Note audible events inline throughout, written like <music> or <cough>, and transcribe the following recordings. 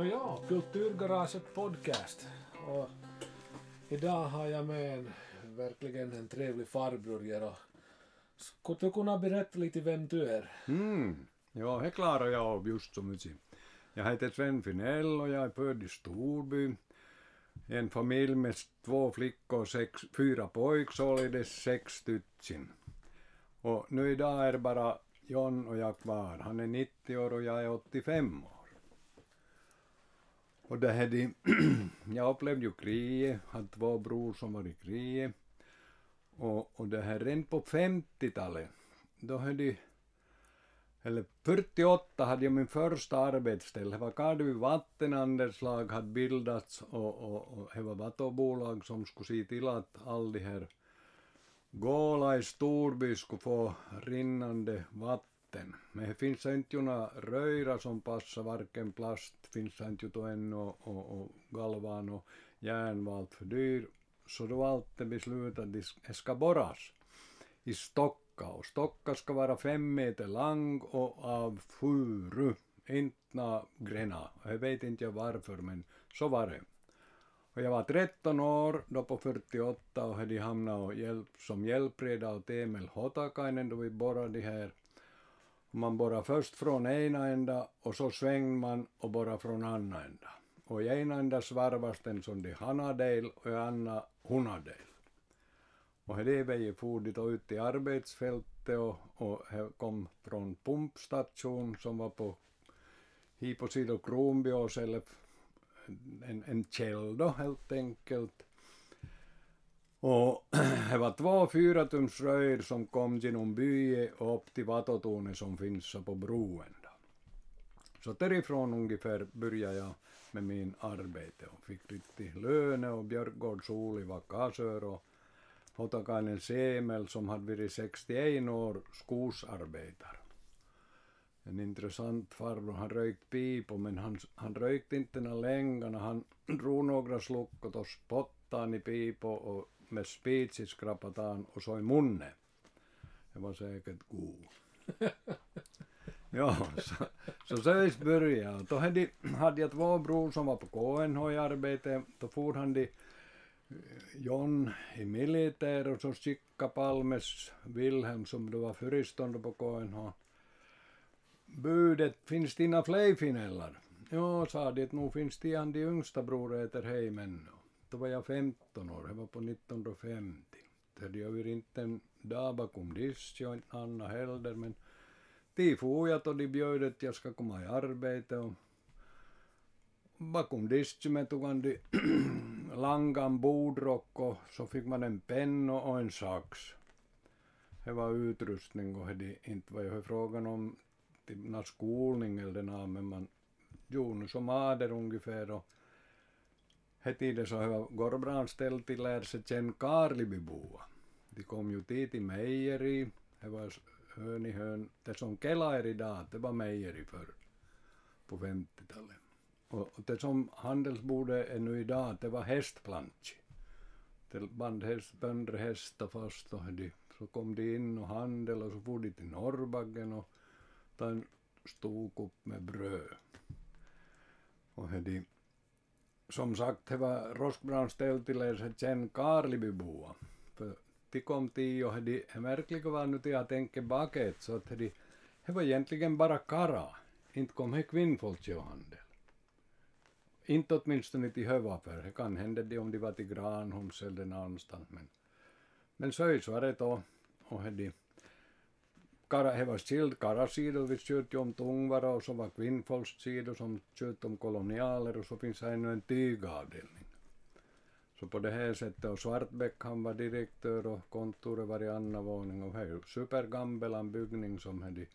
Nåja, Kulturgaraget podcast. Och idag har jag med en verkligen en trevlig farbror här och skulle du kunna berätta lite vem du är? Mm. Ja, det klarar jag av just så mycket. Jag heter Sven Finell och jag är född i Storby. En familj med två flickor och sex, fyra pojkar, således sex stycken. Och nu idag är det bara John och jag kvar. Han är 90 år och jag är 85 år. Och det här de, <clears throat> jag upplevde ju kriget, hade två bror som var i kriget. Och, och det här redan på 50-talet, då hade de, eller 48 hade jag min första arbetsställe. Det var Karleby vattenandelslag hade bildats och, och, och det var vattenbolag som skulle se till att all de här Gåla i Storby skulle få rinnande vatten. Men det finns inte ju några röjra som passar, varken plast finns inte ju ännu och, och, och galvan och järn var allt för dyr. Så då var alltid beslutat det ska borras i Stocka och Stocka ska vara fem meter lång och av furu, inte grenar. Jag vet inte varför men så var det. Och jag var 13 år då på 48 och hade hamnat och hjälp, som hjälpreda åt Emil Hotakainen då vi borrade här. Man borrar först från ena ända och så svänger man och borrar från andra ända. Och i ena ända svarvas den som de hanadel och i andra hunadel. Och det vägen fordigt och ut i arbetsfältet och, och kom från pumpstation som var på hi på sidan Kronbjås eller en, en käll då helt enkelt. Och <clears throat> det var två fyratumsröjor som kom genom byn och upp till Vatotornet som finns på broen. Då. Så därifrån ungefär började jag med min arbete och fick lite löne och Björkgård Oli var kassör och Hotakainen Semel som hade varit 61 år skogsarbetare en intressant farbror. Han rökt pipo men han, han rökte inte några längarna. Han <clears throat> drog några sluck och då spottade han i pipo och med spits skrapade han och så i munnen. Det var säkert god. ja, så, så så började Då hade, hade jag två bror som var på KNH i arbete. Då for han John i militär och så Sikka Palmes Wilhelm som då var föreståndare på KNH budet, finns det inga fler finellar? Ja, sa de, nog finns det en de yngsta bror äter heimen. Då var jag 15 år, det var på 1950. Det hade jag inte en dag bakom disk, och inte Anna heller, men de for jag och de bjöd att jag ska komma i arbete och bakom disken tog han de <clears throat> langan bordrock och så fick man en penna och en sax. Det var utrustning och det inte var ju frågan om till någon skolning eller något, men man gjorde som ader ungefär och he tiden så var Gorbra anställd till lära sig känna Karlibyboa. De kom ju dit i mejeri, det var hön i hön, det som Kela är idag, det var mejeri förr på 50-talet. Och, det som handelsbordet är nu idag, det var hästplanchi. Det band häst, bönder hästar fast och de, så kom de in och handel och så for de till Norrbaggen och ta en stor kopp med bröd. Och hedi, som sagt, det var Roskbrans ställtiläiset sen Karlibyboa. För de kom till och he verkligen var nu till att tänka bakåt så att hedi, det var egentligen bara kara. Inte kom he kvinnfolk och handel. Inte åtminstone till Hövapär. Det kan hända det om de var till Granholms eller någonstans. Men, men så var det då. Och hedi, kara, he var skild karasidor, vi kört om Tungvara och så var kvinnfolkssidor som kört om kolonialer och så finns det ännu en tygavdelning. Så på det här sättet, och Svartbäck han var direktör och kontoret var i andra våning och det är supergammal en byggning som hade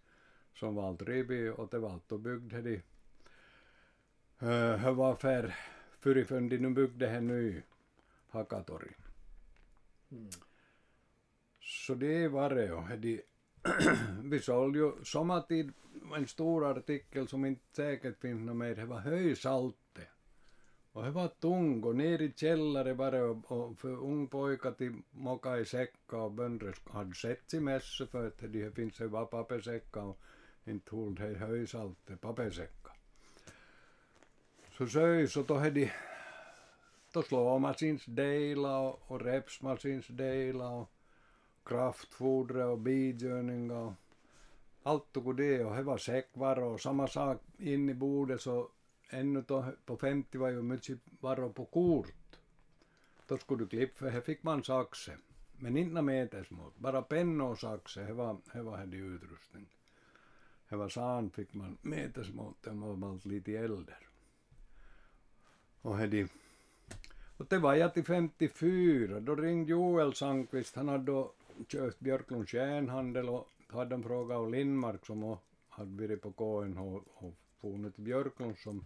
som var allt rivit och det var allt och byggd hade det var för förrifön de nu byggde här ny Hakatorg. Mm. Så det var det och <clears throat> vi sålde ju sommartid en stor artikel som inte säkert finns något mer. Det var höjsalte. Och det var tung och ner i källare var det och, och för ung pojka till moka i säckar och bönder hade sett i mässa för att det finns ju bara pappersäckar och inte höll det höjsalte pappersäckar. så sös och då hade då slåmaskinsdelar och, och repsmaskinsdelar och kraftfoder och bigörning och allt tog det och det var säckvaror och samma sak in i bordet så ännu då, på 50 var ju mycket varor på kort. Då skulle du klippa, för här fick man saxe. Men inte metersmått, bara penna och saxe, det var, det var det utrustning. Det var sand, fick man metersmått, det var man lite äldre. Och det och det var jag till 54, då ringde Joel Sandqvist, han hade då köpt Björklunds järnhandel och hade en fråga av Lindmark som hade varit på KNH och funnit till Björklund som,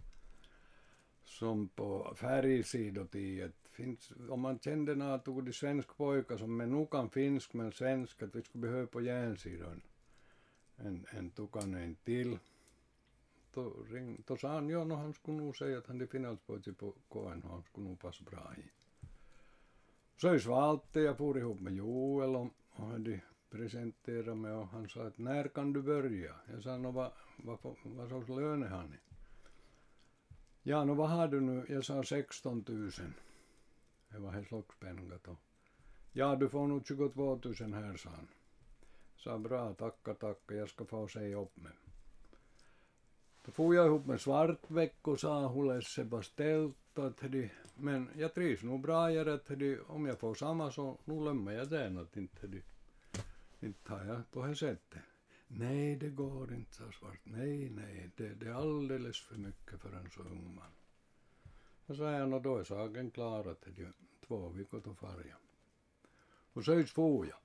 som på färgsidotid finns, om man kände när tog de svensk pojkar som men nog kan finsk men svensk att vi skulle behöva på järnsidan en, en tukan en till. Då, ring, då sa han ja, no, han skulle nog säga att han är finlandspojke på KNH, han skulle nog passa bra i. Så jag svalde, jag for ihop med Joel och, och hade presenterat mig och han sa att när kan du börja? Jag sa no, vad, vad, vad sorts lön har ni? Ja, no vad har du nu? Jag sa 16 000. Det var Hässlockspengar då. Ja, du får nog 22 000 här, sa han. Sa bra, tacka, tacka, jag ska få säga upp mig. Då for jag ihop med Svartväck och sa hur se beställt men jag trivs nog bra i det om jag får samma så nu lämnar jag den att inte inte tar jag på det sättet. Nej, det går inte, sa Svart. Nej, nej, det, det är alldeles för mycket för en så ung man. Och sa, är då är saken klar att det är två veckor till färja. Och så for jag.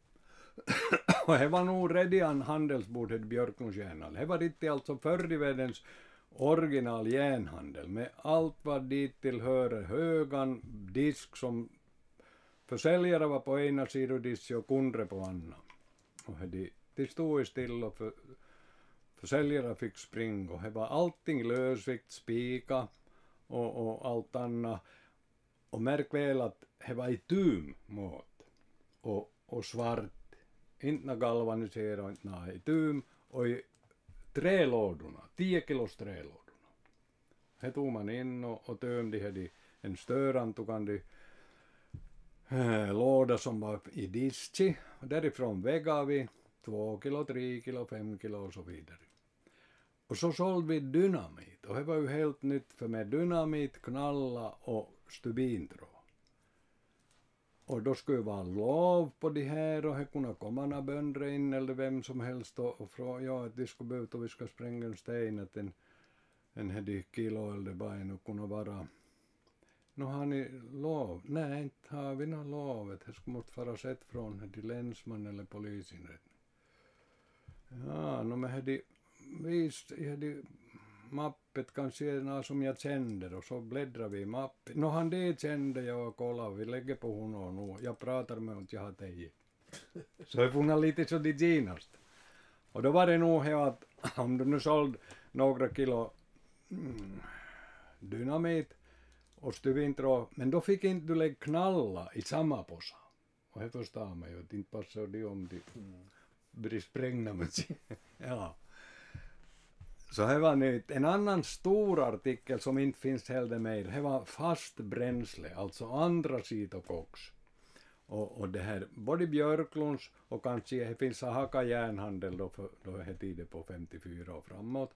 <laughs> och det var nog redan handelsbordet Björklunds järnhandel. Det var riktigt alltså förr i världens original järnhandel med allt vad dit tillhör högan disk som försäljare var på ena sidan disk och kunder på andra. Och de, de stod still och för, försäljare fick springa och det var allting lösvikt, spika och, och allt annat. Och märk väl att det var i tum mått och, och svart inte galvaniserat, inte i tum och i trälådorna, 10 kilos trälådorna. He tog man in och, och tömde i en störantukande äh, låda som var i diski. Därifrån vägade vi två kilo, tre kilo, fem kilo och så vidare. Och så sålde vi dynamit och det var ju helt nytt för med dynamit, knalla och stubintråd. Och då skulle det vara lov på de här och det kunde komma några bönder in eller vem som helst och, och fråga ja, att de skulle behöva och vi ska spränga en sten att en, en hedi kilo eller bara nu kunde vara Nu har ni lov? Nej, inte har vi något lov. Det skulle måste vara sett från länsman eller polisinrättning. Ja, no men hedi visst, mappet kanske är något som jag kände och så bläddrar vi i mappen. Nå, han det kände jag och kollade, vi lägger på honom nu. Jag pratar med honom, jag har tejit. Så jag funnar lite så det genast. Och då var det nog att <laughs> om du nu sålde några kilo mm, dynamit och stuvintråd, men då fick inte du lägga knalla i samma påse. Och det förstår man ju, att inte passar det om de blir sprängda <laughs> Ja. Så här var nytt. En annan stor artikel som inte finns heller med, det var fast bränsle, alltså andra sitokoks. Och, och det här, både Björklunds och kanske det finns Haka järnhandel då, för, då är det på 54 och framåt.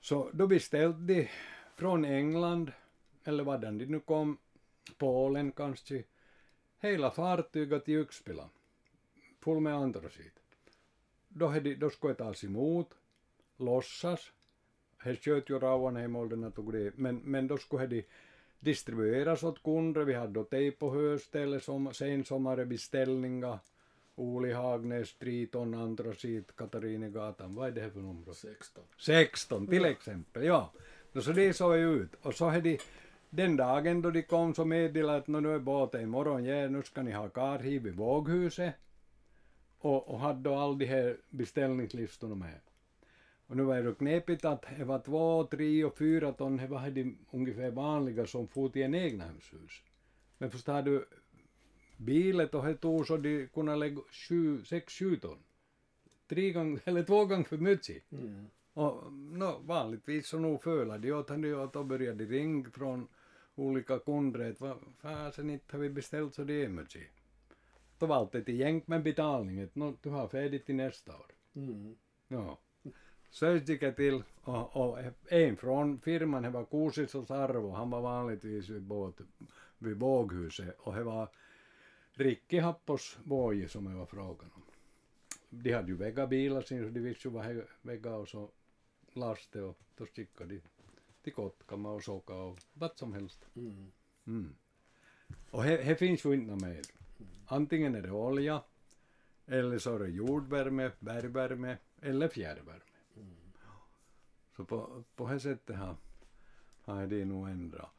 Så då beställde de från England, eller vad de nu kom, Polen kanske, hela fartyget till Yxpila, full med antrasit. Då, då skulle det tas emot låtsas. He sköt ju Rauhanheimolderna tog det, men, men då skulle de distribueras åt kunder. Vi hade då tejp på höstället, som, sensommarbeställningar. Oli Hagnäs, Triton, Antracit, Katarinegatan. Vad är det här för nummer? 16. 16 till exempel, ja. Så det såg ju ut. Och så hade de, den dagen då de kom så meddelade att nu är båten imorgon, ja, nu ska ni ha karhiv i våghuset. Och, och hade då all de här beställningslistorna med. Och nu var det knepigt att det var två, tre och fyra ton, det var de ungefär vanliga som for till en egnahemshus. Men förstår du, bilet och det tog så de kunde lägga sju, sex, sju ton. Tre gånger, <laughs> eller två gånger för mycket. Mm. Och no, vanligtvis så nog fölar de åt han och då började de ringa från olika kunder vad fasen inte har vi beställt så det är mycket. Då valde ett gäng med betalning att no, du har färdigt till nästa år. Mm. Ja. Jag till och, och en från firman, det var Kuusisos Arvo, han var vanligtvis vid, båt, vid båghuset och det var Rikki Happos Boje som det var frågan om. De hade ju väga bilar sin så de visste ju vad väga och så laste och då skickade de till Kotkama och Soka och vad som helst. Mm. Mm. Och det finns ju inte mer. Antingen är det olja, eller så är det jordvärme, bergvärme eller fjärrvärme. Så på, på det sättet har, har det nog ändrat.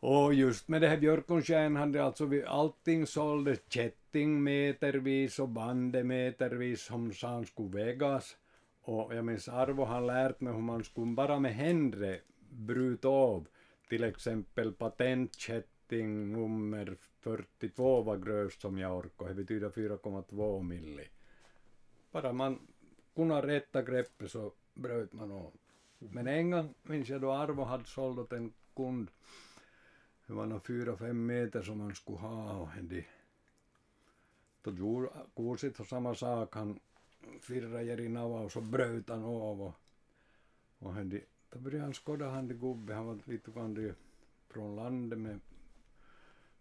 Och just med det här Björkonstjärn hade alltså vi allting såldes kätting metervis och bandemetervis som han skulle vägas. Och jag minns Arvo har lärt mig hur man skulle bara med händer bryta av till exempel patentkätting nummer 42 var grövst som jag orkade. Det betyder 4,2 milli. Bara man kunde rätta greppet så bröt man av. Men en gång minns jag då Arvo hade sålt åt en kund. Det var nog fyra, fem meter som man skulle ha och de då gjorde kursit och samma sak. Han firrade i nava och så bröt han av och, och de, då började han skåda han de gubbe. Han var lite grann från landet med,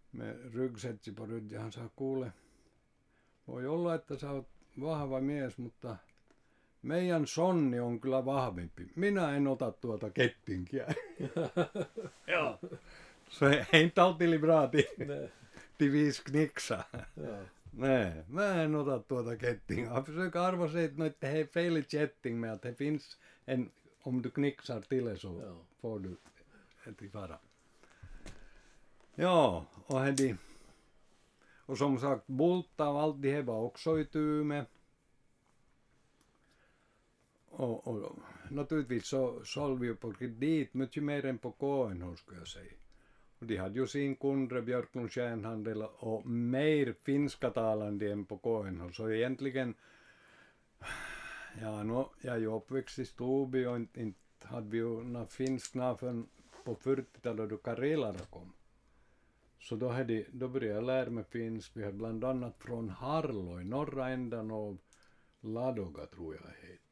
med ryggsätsi på ryggen. Han sa kuule, voi olla, että sä oot vahva mies, mutta meidän sonni on kyllä vahvempi. Minä en ota tuota kettinkiä. <laughs> Joo. Så är inte alltid bra till, Nej. mä en ota tuota kettinga. Jag försöker arva sig att det är fel med att det finns en, om du knixar till så Ja. får du ett i fara. Ja, och hedi. Och som sagt, Bulta och allt det här var också i tur med. Och, och naturligtvis så sålde vi ju på kredit mycket mer än på KNH skulle jag säga. Och de hade ju sin kunder, Björklunds järnhandel och mer finskatalande än på KNH. Så egentligen, ja, no, jag är ju uppväxt i Storby och inte, inte hade vi ju några finskna namn förrän på 40-talet då Karelerna kom. Så då, hade, då började jag lära mig finsk. Vi hade bland annat från Harlo i norra ändan av Ladoga tror jag det heter.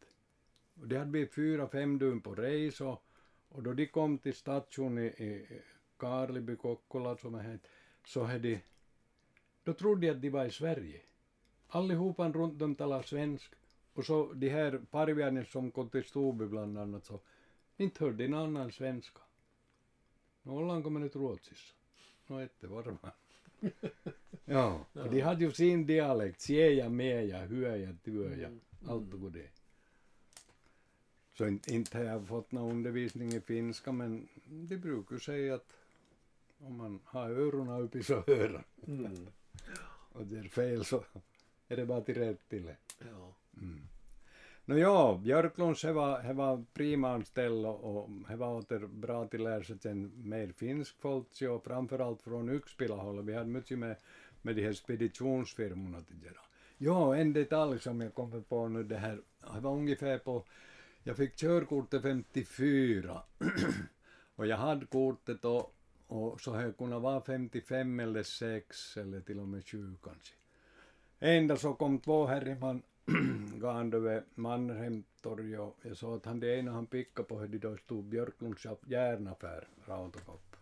Det hade vi fyra, fem dygn på res och, och då de kom till stationen i, i Karleby, Kokkola som det heter, så hade då trodde jag att de var i Sverige. Allihopa runt dem talar svensk. Och så de här parvjärnen som kom till Storby bland annat så inte hörde de någon annan svenska. No ollaanko me nyt Ruotsissa? No ette varmaan. <laughs> Joo, och de hade ju sin dialekt, se ja me ja hyö ja työ ja allt och det. Så inte, inte har jag fått någon undervisning i finska men de brukar säga att om man har öronen uppe så hör han. Mm. <laughs> Och det är fel så är det bara till rätt till det. Ja. No joo, Björklunds he var, he var prima anställda och he var åter bra till lära sig sen mer finsk folk och framförallt från Yxpilahållet. Vi hade mycket med, med de här speditionsfirmorna att göra. Jo, en detalj som jag kommer på nu det här, det var ungefär på, jag fick körkortet 54 <clears throat> och jag hade kortet och, och så har jag kunnat vara 55 eller 6 eller till och med 20 kanske. Ända så kom två herreman <clears throat> gående vid Mannerheimtorget och jag såg att han det ena han pickade på hade då stod Björklunds järnaffär, Rautakopp.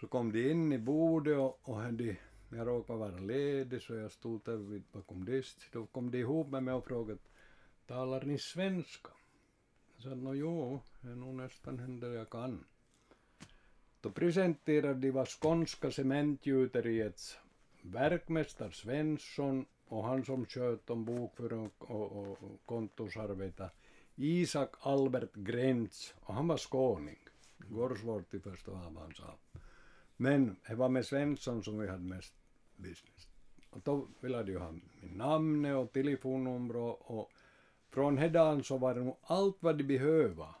Så kom de in i bordet och, och hade, jag råkade vara ledig så jag stod där vid bakom dist. Då kom de ihop med mig och frågade talar ni svenska? Jag sa no jo, det är nog nästan händer jag kan. Då presenterade de vad Skånska cementgjuteriets verkmästare Svensson och han som sköt om bokföring och, och, och kontorsarbete, Isak Albert Grenz, och han var skåning. Går svårt att förstå vad han sa. Men det var med Svensson som vi hade mest business. Och då ville de ju ha min namn och telefonnummer och från hedan så var det nog allt vad de behöva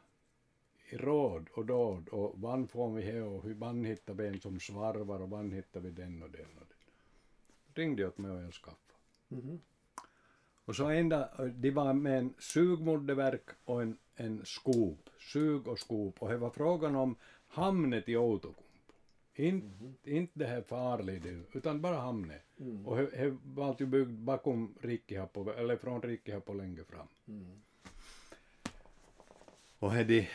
i råd och dåd och vann får vi här och hur man hittar vi en som svarvar och man hittar vi den och den och den. Ringde åt mig och jag skaffade. Mhm. Och så ända, de var med en sugmoddeverk och en, en skop, sug och skop. Och det var frågan om hamnet i Outokumpu. Inte inte det här farligt, utan bara hamnet. Mm. Och det var alltid byggd bakom Rikkihapo, eller från Rikkihapo längre fram. Mm. Och de,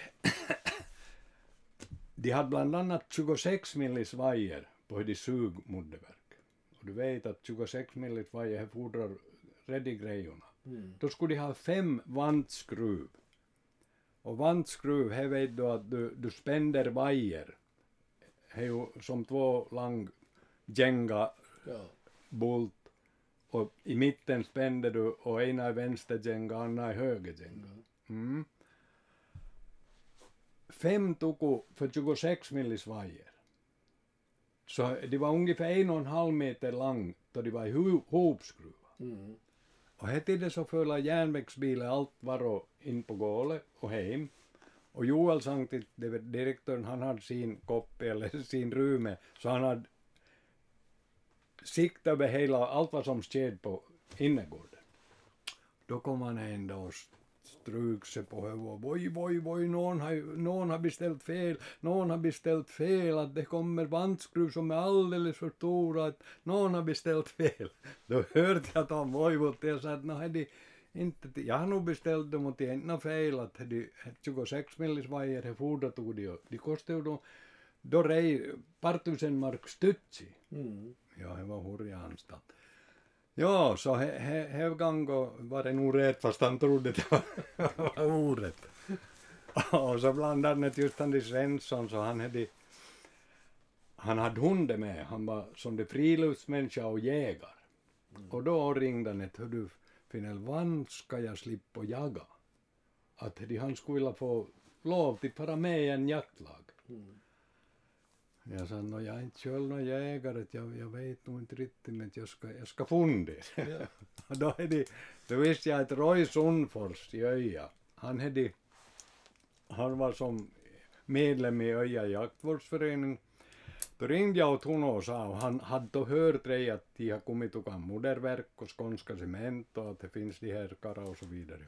de hade bland annat 26 millis vajer på de sugmoddeverk. Och du vet att 26 millis vajer fordrar ready grejorna. Mm. Då skulle de ha fem vantskruv. Och vantskruv, här vet du att du, du spänner vajer. Är ju som två lång jenga Ja. bult och i mitten spände du och ena är vänster jenga, andra är höger jenga. Mm. Fem tuku för 26 millis vajer. Så det var ungefär en och en halv meter lång då de var hu- hopskruvade. Mm. Och här tiden så följde järnvägsbilar allt var och in på gålet och hem. Och Joel sa till direktören, han hade sin kopp, eller <laughs> sin rume, så han hade sikt över hela, allt vad som skedde på innergården. Då kom han ändå och strök sig på huvudet. Voj, voj, voj, någon har, någon har beställt fel, någon har beställt fel, att det kommer vantskruv som är alldeles för stora, att någon har beställt fel. Då hörde jag att han vojvade. mot och sa att "Nå, inte, jag har nog beställt dem och det är inte något fel att är 26 millis vajer, fordrat tog de och de kostade ju då, då rej par tusen mark stutsi. Mm. Ja, det var hurja anstalt. Ja, så he, he, Hevgango var det nog rätt fast han trodde det var, <laughs> var orätt. Och så bland annat just han de Svensson så han hade han hade hunden med, han var som det friluftsmänniska och jägare. Och då ringde han ett, du Finell, vann ska jag slippa jaga? Att de, han skulle vilja få lov till fara med i en jaktlag. Mm. Jag sa, no, jag är inte själv någon jägare, jag, jag vet nog inte riktigt, men jag ska, jag ska fundera. Ja. <laughs> Då, är det, då visste jag att Roy Sundfors i Öja, han, hade, han var som medlem i Öja jaktvårdsförening. Då ringde jag åt honom och sa, och han hade då hört det att de har kommit och moderverk och skånska cement och att det finns de här kara och så vidare.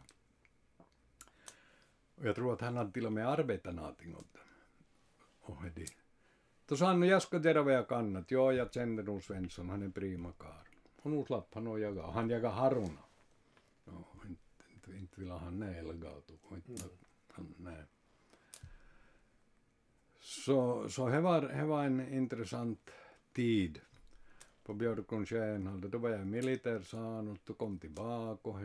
Och jag tror att han hade till och med arbetat någonting åt dem. Och det. Då sa han, "No, jag ska göra vad jag kan. Att, ja, jag kände nog Svensson, han är prima karl. Och nu slapp han att jaga. Han jagar haruna. Ja, inte, inte, inte vill han nälgatu. Inte, han, nej. Så, så det var, det var en intressant tid på Björklunds järnhalde. Då var jag i och då kom tillbaka och,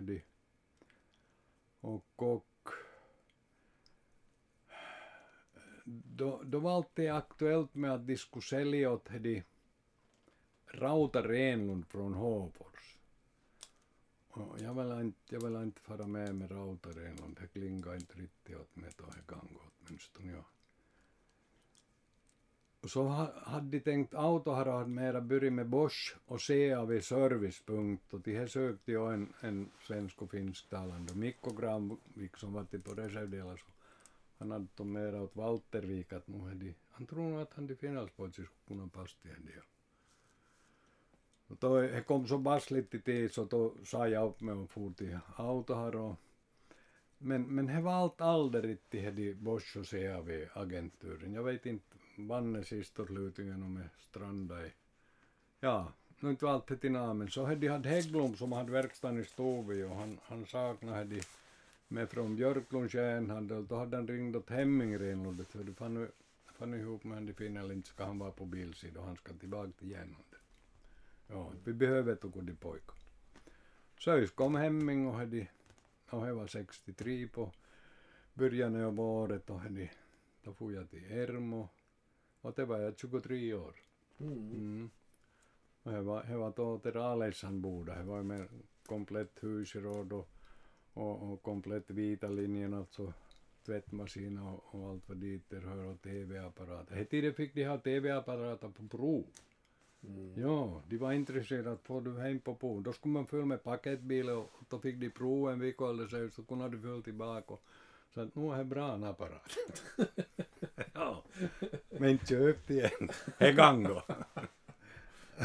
och, och då, då var alltid aktuellt med att de skulle sälja åt de Rauta Renlund från Håfors. Och jag vill inte, jag vill inte fara med med Rauta Renlund, det klingar inte riktigt åt mig då det kan gå åtminstone jag. Så ha- hade de tänkt autoharad mera börja med Bosch och CAV servicepunkt och till det sökte jag en, en svensk och finsktalande. Mikko Granvik som var till på reservdelar så han hade då mera åt Valtervik att nu är de, han tror nog att han de finlandspojkar skulle kunna passa till en del. Och då det kom så bassligt till tid så då sa jag upp mig och for till autohar och men, men det var allt aldrig till Bosch och CAV-agenturen. Jag vet inte, vann sista slutningen om det strandade i Ja, nu inte allt det till namn, så hade de hade Hägglund som hade verkstaden i Stovi och han, han saknade de med från Björklunds järnhandel och då hade han ringt åt Hemmingrenlundet för det fann, fann ihop med han de finner inte ska han vara på bilsidan och han ska tillbaka till järnhandel. Ja, vi behöver tog de pojkar. Så kom Hemming och hade, och det var 63 på början av året och hade, då får jag till Ermo och det var jag 23 år. Mm. Mm. Och det var, det var då till Raleissanboda, det var med komplett husråd och, och, och komplett vita linjen, alltså tvättmaskin och, och allt vad dit hör och tv-apparater. Här tiden fick de ha tv-apparater på prov. Mm. Ja, de var intresserade att få du hem på prov. Då skulle man följa med paketbil och då fick de prov en vecka eller så, så kunde de följa tillbaka så att nu är det bra en apparat. <laughs> ja, men köp igen. Gå.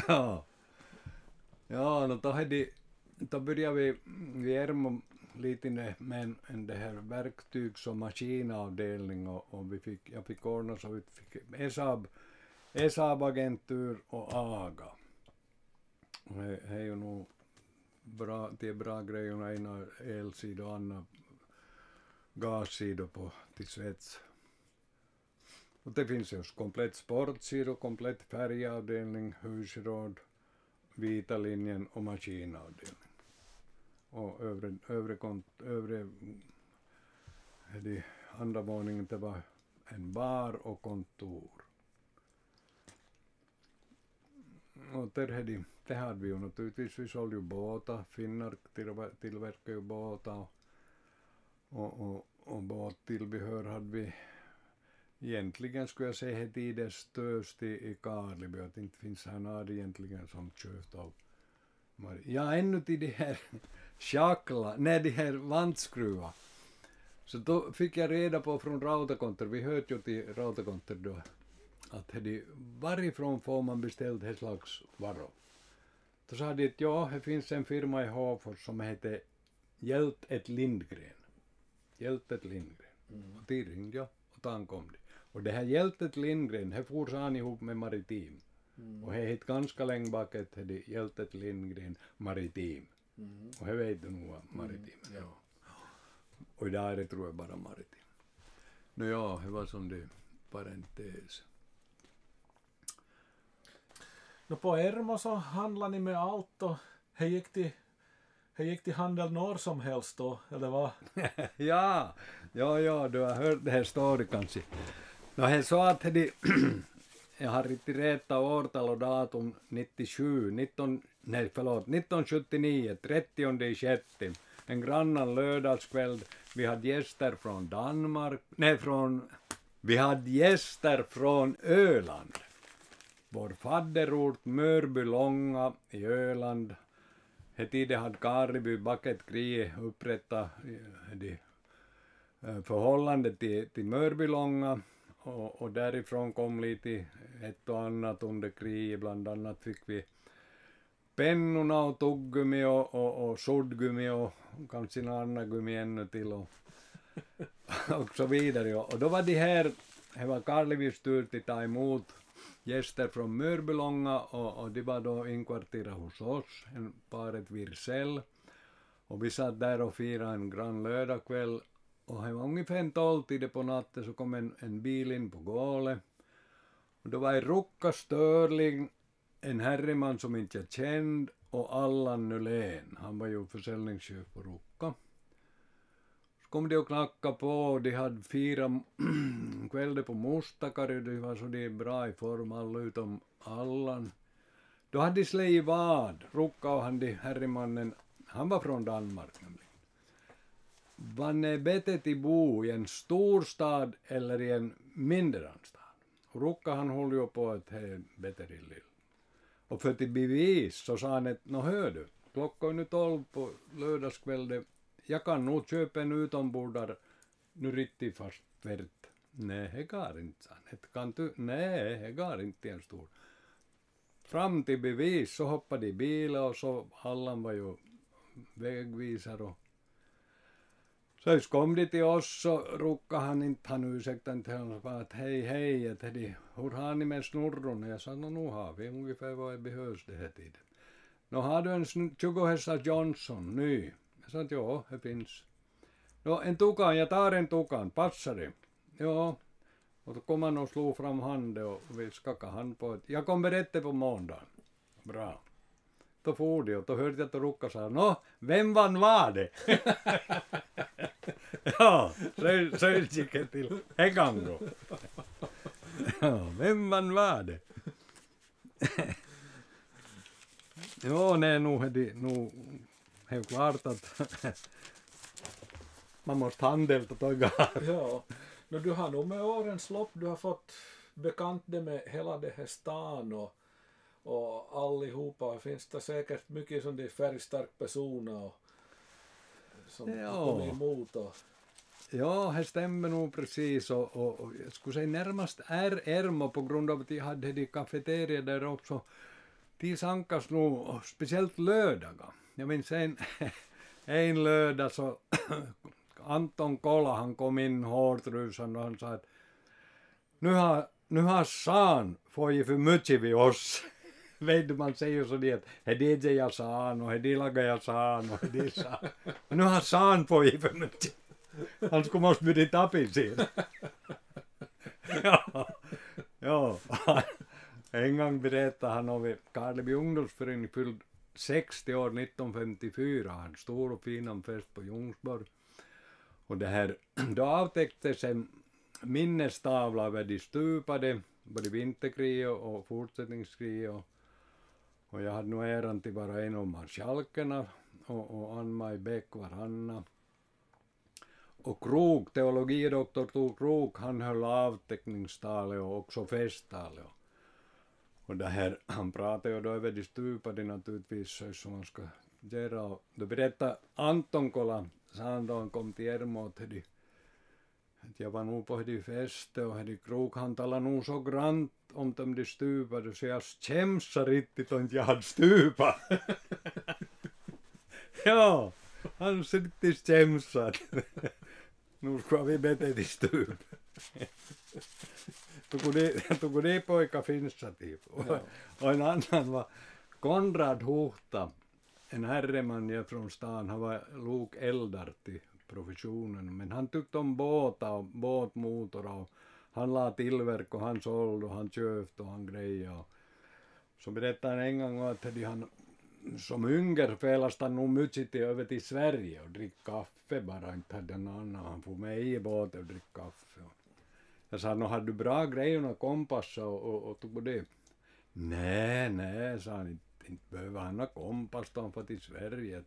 ja. Ja, no då hade då började vi, vi Ermo lite med en, en det här verktygs och maskinavdelning och, och vi fick, jag fick ordna så vi fick ESAB, ESAB-agentur och AGA. Och det är ju nog bra, är bra grejerna, ena elsidor och andra gassidor på till svets. Och det finns ju komplett sportsidor, komplett färgavdelning, husråd, vita linjen och maskinavdelning. Och övre, övre, kont, övre eh, det andra våningen det var en bar och kontor. Och där hade, det hade vi ju naturligtvis, vi sålde ju båtar, finnar tillverkade ju båtar och, och, och, och båttillbehör hade vi Egentligen skulle jag säga att tidens störst i, Karleby, att inte finns här något egentligen som köpt av. Ja, ännu till de här <laughs> schackla, nej de här vantskruvar. Så då fick jag reda på från Rautakontor, vi hörde ju till Rautakontor då, att det, varifrån får man beställt det slags varor? Då sa de att ja, det finns en firma i Hofors som heter Hjält ett Lindgren. Hjält ett Lindgren. Och dit ringde jag och då kom det. Och det här Hjältet Lindgren, det for han ihop med Maritim. Och det hette ganska länge bak att det Hjältet Lindgren Maritim. Och det vet du nog vad Maritim är. Ja. Och idag är det tror jag bara Maritim. Nå ja, det var som det parentes. No på Ermo så handlar ni med allt och det gick till, det gick till handel när som helst då, eller vad? <laughs> ja, ja, ja, du har hört det här story kanske. No, he sa att jag har inte rätta årtal och datum 97, 19, nej förlåt, 1979, 30 i sjätte, en grannan lördagskväll. Vi hade gäster från Danmark, nej från, vi hade gäster från Öland. Vår fadderort Mörbylånga i Öland. He tiden hade Kareby Bucketkriget upprättat eh, eh, förhållandet till, till Mörbylånga och, och därifrån kom lite ett och annat under kriget. Bland annat fick vi pennorna och tuggummi och, och, och suddgummi och kanske något annat gummi ännu till och, <laughs> och så vidare. Och då var de här, det var Karlevis tur att ta emot gäster från Mörbylånga och, och de var då inkvarterade hos oss, en paret Virsell. Och vi satt där och firade en grann lördagkväll och det var ungefär en tolvtid på natten så kom en, en bil in på gålet. Och då var det Rukka Störling, en herreman som inte jag känd, och Allan Nylén. Han var ju försäljningschef på Rukka. Så kom de och knackade på och de hade firat <clears throat> kvällen på Mustakari. De var så de bra i form alla utom Allan. Då hade de slagit vad. Rukka och han, de herremannen, han var från Danmark nämligen. Vann är bättre till bo i en storstad eller i en mindre stad? Och Rukka han höll ju på att det är bättre i lill. Och för till bevis så sa han att nå hör du, klockan är nu tolv på lördagskvällen, jag kan nog köpa en utombordare nu riktigt fast värt. Nej, det går inte, sa han. Kan du, nej, det går inte i en stor. Fram till bevis så hoppade de i bilen och så Allan var ju vägvisare och så kom de till oss så ruckade han inte, han ursäktade han sa att hej hej, att hej, hur har ni med snurron? Jag sa, no, det det du en sn- 20 hästars Johnson, ny? Jag sa att ja, det finns. Nå, en tukan, jag tar det? Ja. Och fram handen och vi skakade hand på ett. Jag kom berätta på måndagen. Bra. Då for de och då hörde jag att Rukka sa, nå, vem vann var det? <laughs> ja, så, så gick det till Hegango. ja, vem vann var det? <laughs> jo, nej, nu är det nu helt klart att <laughs> man måste handla och Ja. men du har nog med årens lopp, du har fått bekant dig med hela det här stan och, och allihopa. Finns det säkert mycket som är färgstark personer och, som Ja. kommit emot. Och, Ja, det stämmer nog precis och, och, och jag skulle säga närmast är Ermo på grund av att de hade de kafeterier där också. De sankas nog, speciellt lördagar. jag minns en, <laughs> en lördag så <clears throat> Anton Kola han kom in hårtrusande och han sa att nu har, nu har San fått för mycket vid oss. <laughs> Vet du, man säger så det att det är det jag sa och det lagar jag sa och det sa. Nu har San fått för mycket. Han skulle måste bli tapin siinä. ja, ja. En gång berättade han om Karleby ungdomsförening fylld 60 år 1954. Han stor och fin fest på Ljungsborg. Och det här, då avtäcktes en minnestavla över de stupade, både vinterkriget och fortsättningskriget. Och, jag hade nog äran till vara en av marskalkerna och, och Ann-Maj Bäck var Anna. Och Krok, teologidoktor Tor Krok, han höll avteckningstalet och också festtalet. Och det här, <clears throat> han pratade ju då över de stupade naturligtvis som man ska göra. Och då berättade Anton Kola, sa han då han kom till Ermo att de jag var nog på de feste och de krok han talade nog så grant om dem de stupade så jag skämsar riktigt om jag hade stupat. <laughs> ja, han riktigt skämsad. <laughs> nu ska vi bete till stup. <laughs> Tog det, pojka finska typ. Och, och en annan var Konrad Huhta, en herreman från stan. Han var lokeldar till professionen. Men han tyckte om båtar och båtmotorer och han la tillverk och han sålde och han köpte och han grejade. Så berättade han en gång att han som ynger felast han nog mycket till över till Sverige och drick kaffe bara, inte hade han annan. Han får med i båten och drick kaffe. Jag sa, hade du bra grejerna, kompass och, och, och tog på det? Nej, nej, sa han, inte, inte behöver han ha kompass då han får till Sverige.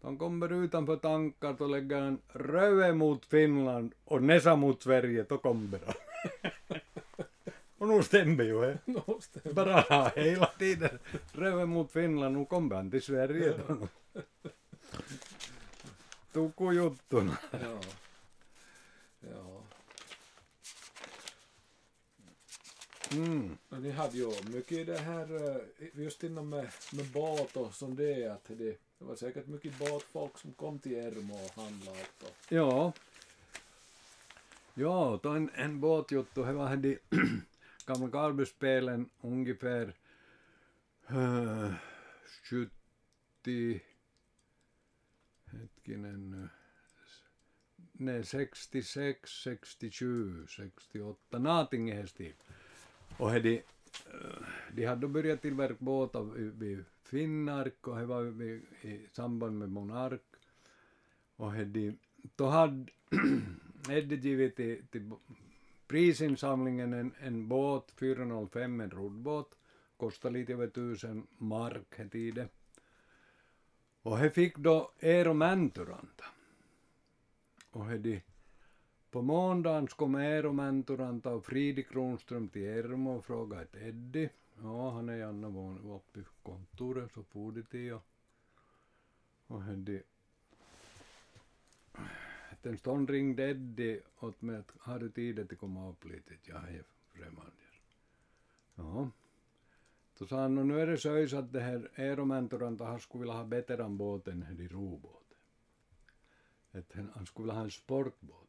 De kommer utanför tankar och lägger en röve mot Finland och Nesa mot Sverige, då kommer de. och nu stämmer ju det. Bara hela tiden röve mot Finland, nu kommer han till Sverige. <laughs> Då. Tuku juttuna. Ja. Ja. Mm. Ni hade ju mycket det här just inom med, med båt och som det är att det, det var säkert mycket båtfolk som kom till Ermo och handlade och Ja. Ja, då en, en båtjuttu, det var de gamla Karlbyspelen ungefär uh, 70 hetkinen nu nej 66, 67, 68, någonting i den stilen. Och Eh, de, hade då börjat tillverka båtar vid Finnark och det var vid, i samband med Monark. Och hade, då hade <clears throat> Eddie givit till, till prisinsamlingen en, en båt, 405, en roddbåt, kostade lite över tusen mark i tiden. Och he fick då Eero Mäntyranta. Och he de på måndagen kom Eero Mänturanta och Fridi Kronström till Ermo och frågade ett Eddie. Ja, han är gärna var uppe i kontoret så for de till och, och Eddie en stund ringde Eddie åt mig att har du tid att komma upp lite? Jag är främmande. Ja. Då sa han, nu är det så att det här Eero han skulle vilja ha veteranbåten här i robåt. Että han skulle vilja ha en sportbåt.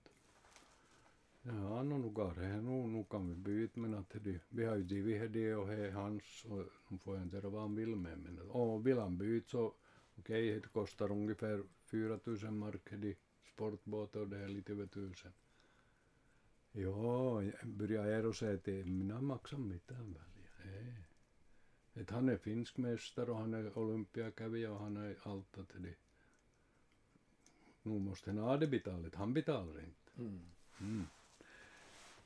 Ja, no nu går det nu, nu kan vi byta men att det, vi har ju givit det och det är hans och nu får jag inte göra vad han vill med men och vill han byta så okej, okay, det kostar ungefär 4000 mark det sportbåt och det är lite över tusen. Ja, börjar Eero säga till minä maksan mitään väliä. Ei. Että han är finsk mästare och han är olympiakävijä och han är allt att det. Nu måste han ha det betalat, han betalar inte. Mm. Mm.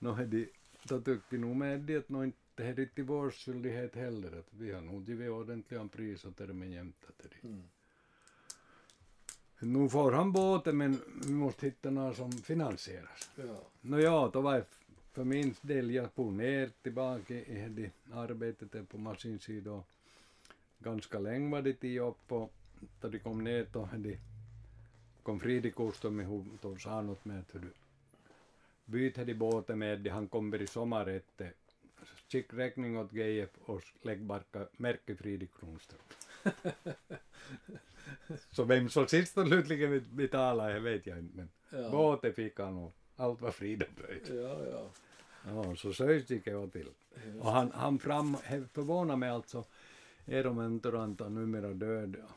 No hedi, då tyckte nog med det att nog inte är riktigt vår skyldighet heller. Att vi har nog givit ordentliga pris åt termen jämt. Mm. Nu får han båten men vi måste hitta någon som finansieras. Ja. No ja, då var för min del jag for ner tillbaka i det arbetet på maskinsidan. Ganska länge var det till jobb och då de kom ner då de kom Kustom ihop och sa något med att du byter de båten med han kommer i sommarrätte. Skick räkning åt GF och lägg bara märke Fridi Kronström. <laughs> Så vem som sist och slutligen betalade vet jag inte men Ja. båte fick han och allt var frid och fröjd. Ja, ja. Ja, så sös gick jag till. Och han, han fram, förvånar mig alltså, Eero Mentoranta numera död, ja.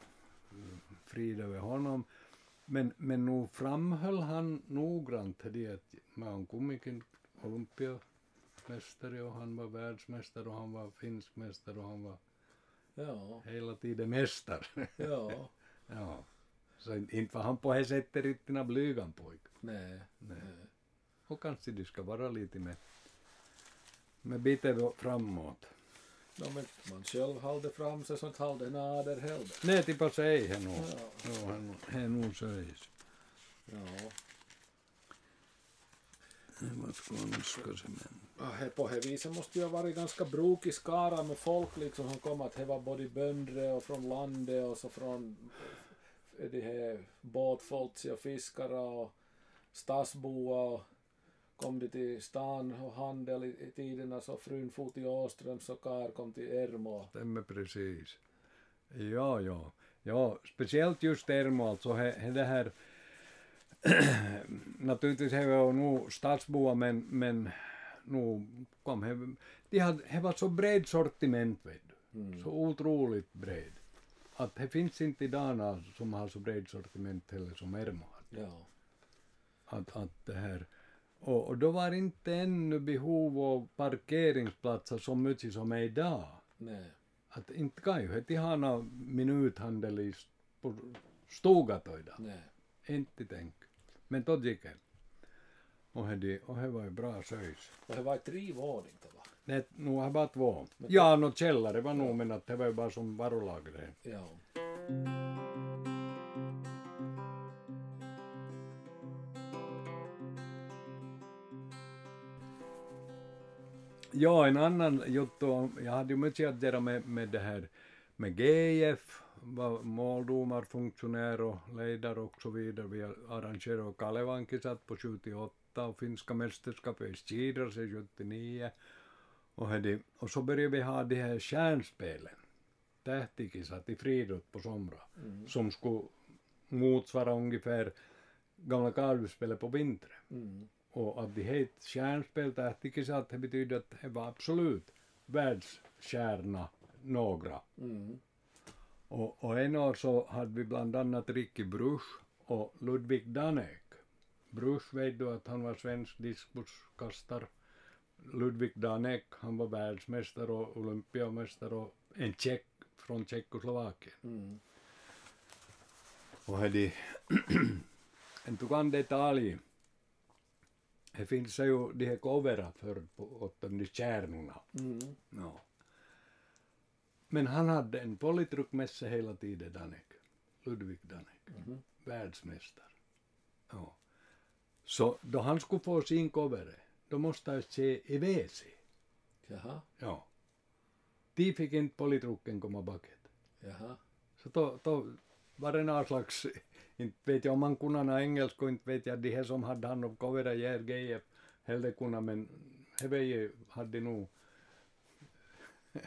frid över honom. Men, men nog framhöll han noggrant det att man on kumminkin olympiamästare och han var världsmästare och han var finsk mästare och han var Ja, hela tiden mästare. ja. <laughs> ja. Så inte var han på det sättet riktigt blygan pojke. Nej. Nej. Och kanske det ska vara lite med, med bitet framåt. No, men man själv halde fram sig sånt halde nader heller. Nej, tippa sig här nog. Ja. Han nog sägs. Ja. Vad ska man ska se men. Ja, på det viset måste ju ha varit ganska brokig skara med folk liksom som kom att det var både bönder och från landet och så från eh, de här båtfolk och fiskare och stadsboa och kom de till stan och handel i, i tiderna så frun for till Åströms och kar kom till Ermo. Stämmer precis. Ja, ja. Ja, speciellt just Ermo alltså. He, he det här <clears throat> naturligtvis he var nog stadsboa men, men nu kom he, de hade, he var så bred sortiment vet du. Mm. Så otroligt bred. Att det finns inte idag några som har så bred sortiment heller som Ermo hade. Ja. att, att det här och, och då var inte ännu behov av parkeringsplatser så mycket som är idag. Nej. Att inte kan ju heti hana minuthandel i på stugatoida. Nej. Inte tänk. Men då gick det. Och det, och det var ju bra söjs. Och det var tre våning det var. Det nu har bara två. Ja, nå källare var nog men att det var ju bara som varulager. Ja. Ja, en annan juttu on, jag hade ju mycket att göra med, med det här med GIF, var måldomarfunktionär och ledare och så vidare. Vi arrangerade Kalevankisat på 78 och finska mästerskapet i skidrelse 79. Och, hade, och så började vi ha de här stjärnspelen, tähtikisat i friidrott på somra, som skulle motsvara ungefär gamla Karlspelet på vintern. Mm. Och att de hette stjärnspel tähtikisat, det betyder att det var absolut världsstjärna några. Mm. Och, och en år så hade vi bland annat Ricky Bruch och Ludvig Danek. Bruch vet du att han var svensk diskuskastare. Ludvig Danek, han var världsmästare och olympiamästare och en tjeck från Tjeckoslovakien. Mm. Och hade <clears throat> en tukan detalj. Det finns ju de här coverat för på åt de kärnorna. Mm. Ja. Men han hade en polytruckmässa hela tiden, Danek. Ludvig Danek. Mhm. Världsmästare. Ja. Så då han skulle få sin cover, då måste han se i WC. Jaha. Ja. De fick inte polytrucken komma baket. Jaha. Så då, då var det någon slags, inte vet jag om man kunde engelska och inte vet jag, de här som hade hand om covera i RGF hellre kunna, men he hade nog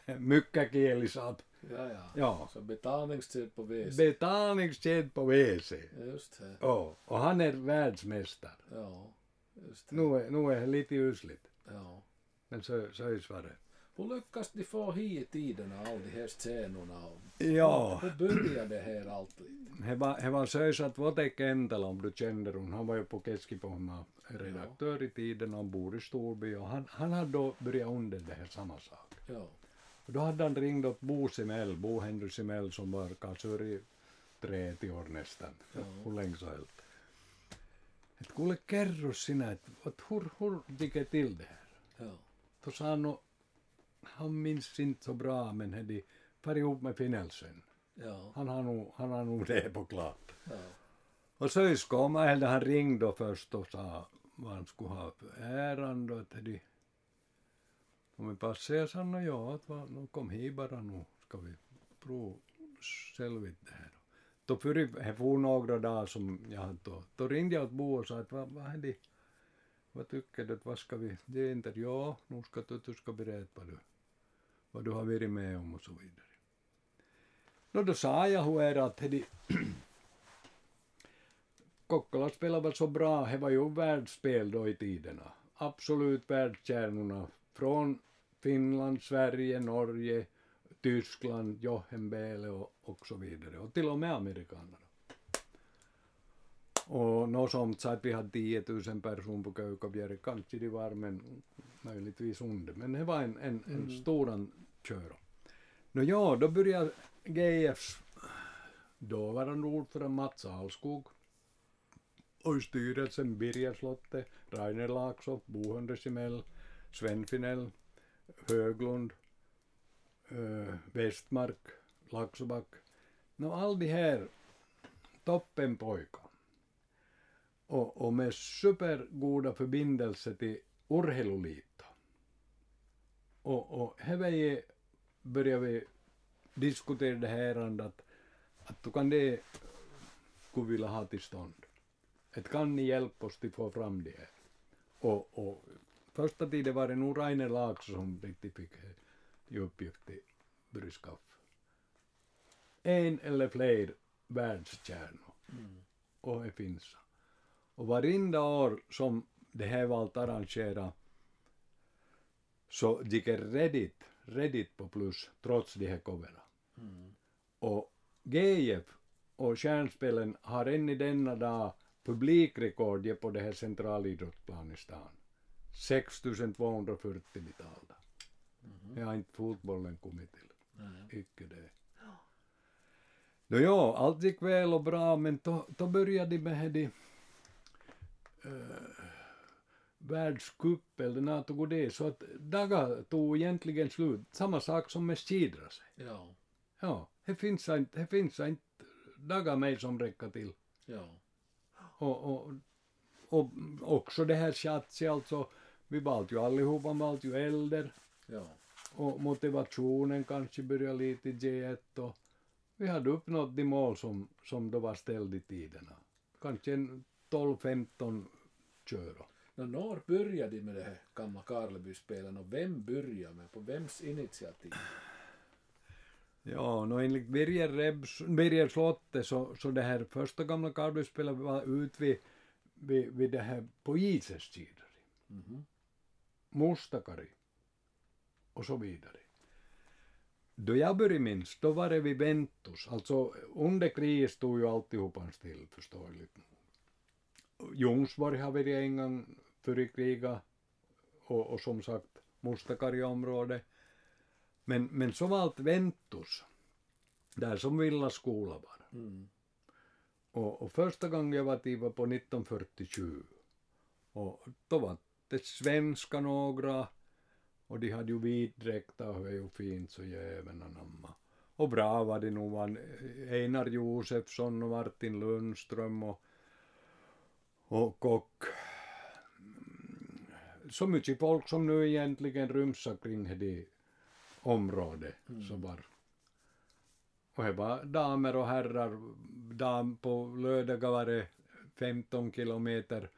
<laughs> mycket kieli så att, Ja, ja. ja, Så betalningstid på WC. betalningstjänst på WC. Just det. Ja, och han är världsmästare. Ja. Just det. Nu är, nu är det lite usligt, Ja. men så, så är svaret. Hur lyckas de få hit tiderna, alla de här scenerna? Och Ja. Hur började det här allt lite? He var, he var söisat Vote Kentällä, om du känner hon. Han var ju på Keskipohjala redaktör i tiden, han bor i Storby och han, han hade då börjat under det här samma sak. Ja. Och då hade han ringt åt Bo Simell, Bo Henry Simell som var kassör i 30 år nästan, Ja. hur länge som helst. Että kuule kerro sinä, että et hur, hur gick det till det här? Ja. Då sa han, no, han minns inte så bra men hade farit ihop med Finnelsen. Ja. Han har nog, han har nog det på klart. Ja. Och syskon, eller han ringde då först och sa vad han skulle ha för då, att de om vi passar, jag sa no, ja, att va, no, kom hit bara nu, ska vi prova självit det här. Då för det for några dagar som jag då, då ringde jag åt Bo och sa att vad, vad är det, vad tycker du, att vad ska vi, det är inte, ja, nu ska du, du ska berätta vad du, vad du har varit med om och så vidare. No då sa jag hur är att <clears throat> de Kokkola spelade väl så bra, det var ju världsspel då i tiderna. Absolut världskärnorna från Finland, Sverige, Norge, Tyskland, Johenbele och, och så vidare. Och till och med amerikanerna. Och sånt så att vi hade 10 000 personer på Köykabjärre, kanske det var men möjligtvis under. Men det var en, en, en Mm. stor kör. Nå ja, då började GFs dåvarande ordförande Mats Alskog och i styrelsen Birger Slotte, Rainer Laakso, Bo Hundesimell, Sven Finell, Höglund, eh, Westmark, Laxoback. Nå, all de här toppenpojkar och, och med supergoda förbindelser till Urheilulito. Och, och här började vi diskutera det här att, att du kan det skulle vilja ha till stånd. Att kan ni hjälpa oss att få fram det här? Och, och första tiden var det nog Rainer Laakso som riktigt fick i uppgift till börja skaffa. En eller fler världskärnor. Och det finns. Och varenda år som det här var allt arrangerat så gick Reddit, Reddit på plus trots de här coverna. Och GF och Stjärnspelen har än i denna dag publikrekord på det här centralidrottsplanen i stan. 6240 betalda. Det har inte fotbollen kommit till. Icke det. Nå ja, allt gick väl och bra men då, då började de med de uh, världscup eller när tog det så att dagar tog egentligen slut. Samma sak som med skidra sig. Ja, Ja, det finns inte, det finns inte dagar mig som räcker till. ja. Och, och, och också det här chatsi alltså, vi valt ju allihopa, valt ju äldre ja. och motivationen kanske började lite i G1 och vi hade uppnått de mål som, som då var ställda i tiderna. Kanske en 12-15 kör. Nå, när började de med det här gamla Karlebyspelen och vem började med, på vems initiativ? Ja, nå enligt Birger, Rebs, Birger Slotte så, så det här första gamla Karlbyspelet var ut vid, vid, vid det här på Ises sidor. Mhm. Mustakari och så vidare. Då jag började minns, då var det vid Ventus. Alltså under kriget stod ju alltihopa still förståeligt nog. Ljungsborg har varit en gång före kriget och, och som sagt Mustakari-området. Men, men så var allt Ventus, där som Villa skola var. Mm. Och, och första gången jag var dit var på 1947. Och då var det svenska några och de hade ju vitdräkter och det ju fint så jäveln anamma. Och bra var det nog Einar Josefsson och Martin Lundström och, och kock. Så mycket folk som nu egentligen rymsar kring det området så var och det var damer och herrar. Dam på lördagar var det 15 kilometer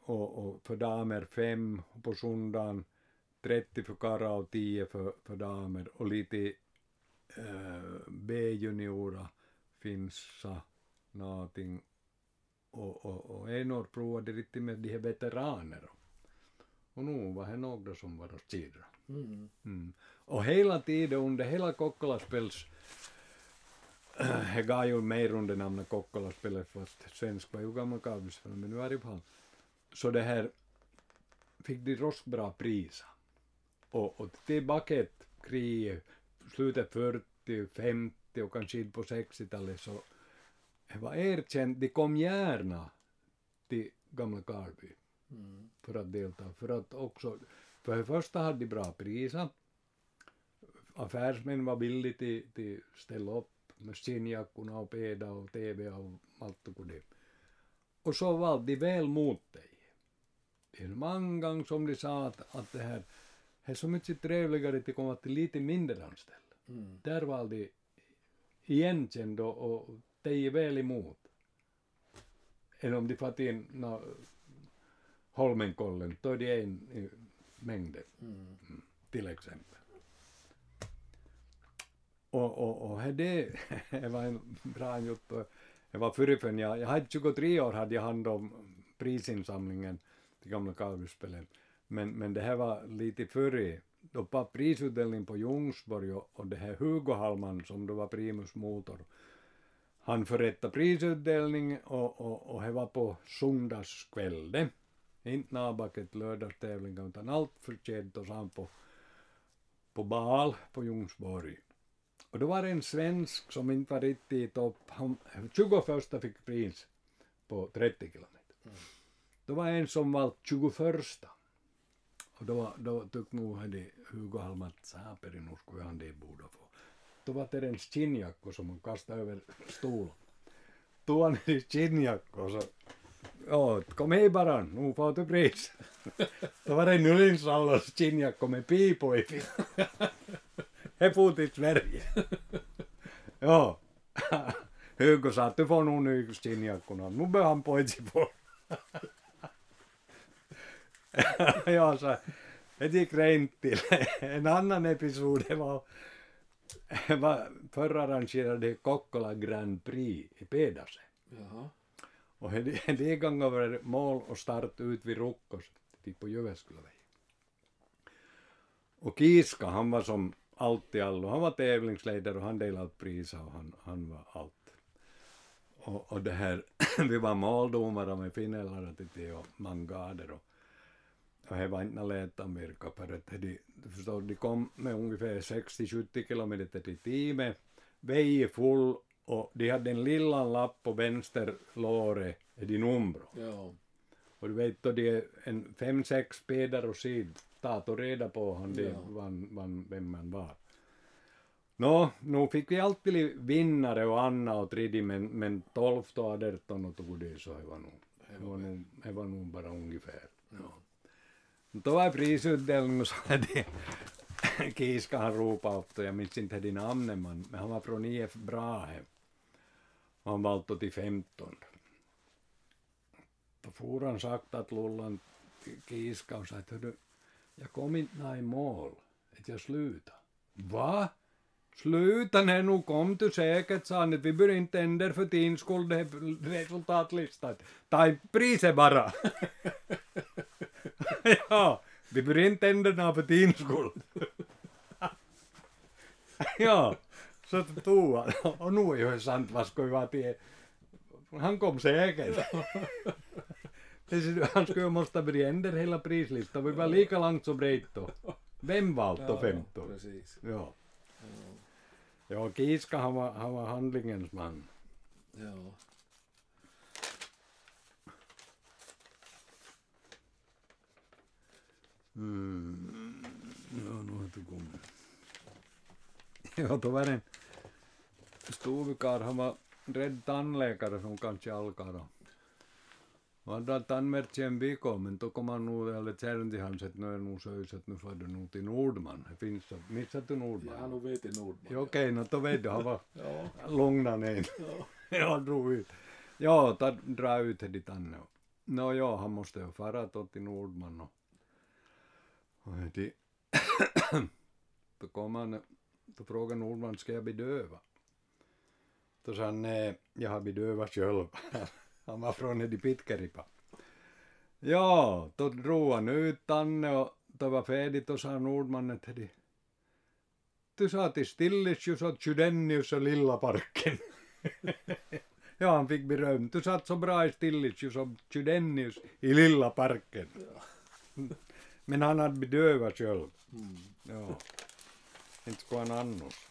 och, och för damer 5 och på söndagen 30 för karlar och 10 för, för damer och lite äh, B-juniora finsa någonting och, och, och en år provade riktigt med de här veteraner och nu var det några som var och skidra. Mm. Mm. Och hela tiden under hela <clears throat> Kokkola-spels det gav ju mer under namnet Kokkola-spelet fast svensk var ju gammal Karlsson men nu i alla fall. Så det här fick de rostbra priser. Och, och tillbaka ett krig, slutet 40, 50 och kanske in på 60-talet så var erkänt, de kom gärna till gamla Karlby Mm. för att delta. För att också, för det första hade de bra priser. Affärsmän var villiga till, till ställa upp med skinnjackorna och peda och tv och allt och det. Och så var de väl mot dig. Det är många gånger som de sa att, att det här det är så mycket trevligare att komma till lite mindre anställda. Mm. Där var de igenkända och dig väl emot. Än om de fått in no, Holmenkollen, då är det en i mängden Mm. till exempel. och, och, och det, <laughs> det var en bra jotto. Det var förrän jag, jag hade 23 år hade jag hand om prisinsamlingen till gamla Kalvyspelet. Men, men det här var lite före, då var prisutdelning på Ljungsborg och, och det här Hugo Hallman som då var primus motor. Han förrättade prisutdelning och, och, och det var på söndagskvällen. Inte nabaket lördagstävlingar utan allt förtjänt och han på, på bal på Ljungsborg. Och då var det en svensk som inte var riktigt i topp. Han, 21 fick pris på 30 kilometer. Mm. Då var en som var 21. Och då, då tyckte nog Hugo Halm att Saaperi nu skulle han det borde få. Var det en skinnjacka som han kastade över stolen. Tog han i skinnjacka och så Ja, kom hej bara, nu får du pris. Då var det en Ylinsallos skinnjacka med pipo i. He for till Sverige. ja. Hugo sa att du får nog ny skinnjackorna. Nu bör han pois på. ja, så det gick rent till. En annan episod det var, <laughs> var förra arrangerade Kokkola Grand Prix i Pedase. Jaha. Och det gången var det mål och start ut vid Rukkos, typ på Jyväskylävägen. Och Kiska, han var som allt i allo. Han var tävlingsledare och han delade ut priser och han, han var allt. Och, och det här, <clears throat> vi var måldomare med Finnellara till och Mangader och, och det var inte lätt att märka för att de, förstår, de kom med ungefär 60-70 kilometer till timmen, vägen full och de hade en liten lapp på vänster låre, di numero. Ja. Och du vet då det är en fem, sex spedar och sid, ta och reda på han det, ja. van, van, vem man var. Nå, nu fick vi alltid vinnare och Anna och tredje, men, men 12 och 18 och tog det så det var nog, det var nog, det var nog bara ungefär. Ja. Var prisutdelning och så hade Kiska han ropade upp, jag minns inte var från IF Brahe. Och han valde till 15. Då for han sakta att Lullan Kiska och sa att jag kom inte i mål. Va? Sluta när nu kom du säkert, sa han, att vi bör inte ändra för din skull det resultatlistan. Ta priset bara. <laughs> ja, vi bör inte ändra för din skull. ja, så tog han. Och nu är ju sant vad ska vi vara till. Han kom säkert. han skulle ju måste börja ändra hela prislistan. Vi var lika långt som brett då. Vem valde ja, 15? Precis. Ja. Ja, Kiska han var, han var handlingens man. Ja. Mm. Ja, nu har det kommit. Ja, då var det en stuvikar, han var rädd tandläkare som kanske alkar då. Han hade tandmärkt en vecka, men då kom han nog, eller kärn till hans, att nu är nog söjs, att nu får du nog till Nordman. Det finns så, missat du Nordman? Ja, nu vet jag Nordman. Ja, okej, okay, då vet du, han var ja. lugna <laughs> ner. Ja. ja, drog ut. Ja, <laughs> ta, dra ut det dit Anne. Nå ja, han måste ju fara då till Nordman och, och det, <coughs> då kom han, då frågade Nordman, ska jag bedöva? Då sa han, nej, jag har bedövat själv. <laughs> Han var från Edi Pitkeripa. Ja, då drog han ut Tanne och det var färdigt och sa Nordmannen till de. Du sa till Stillisjus och Tjudennius och Lilla parken. <laughs> ja, han fick beröm. Du satt så bra i Stillisjus och Tjudennius i Lilla parken. <laughs> Men han hade bedövat själv. Mm. Ja. Inte skulle han annars.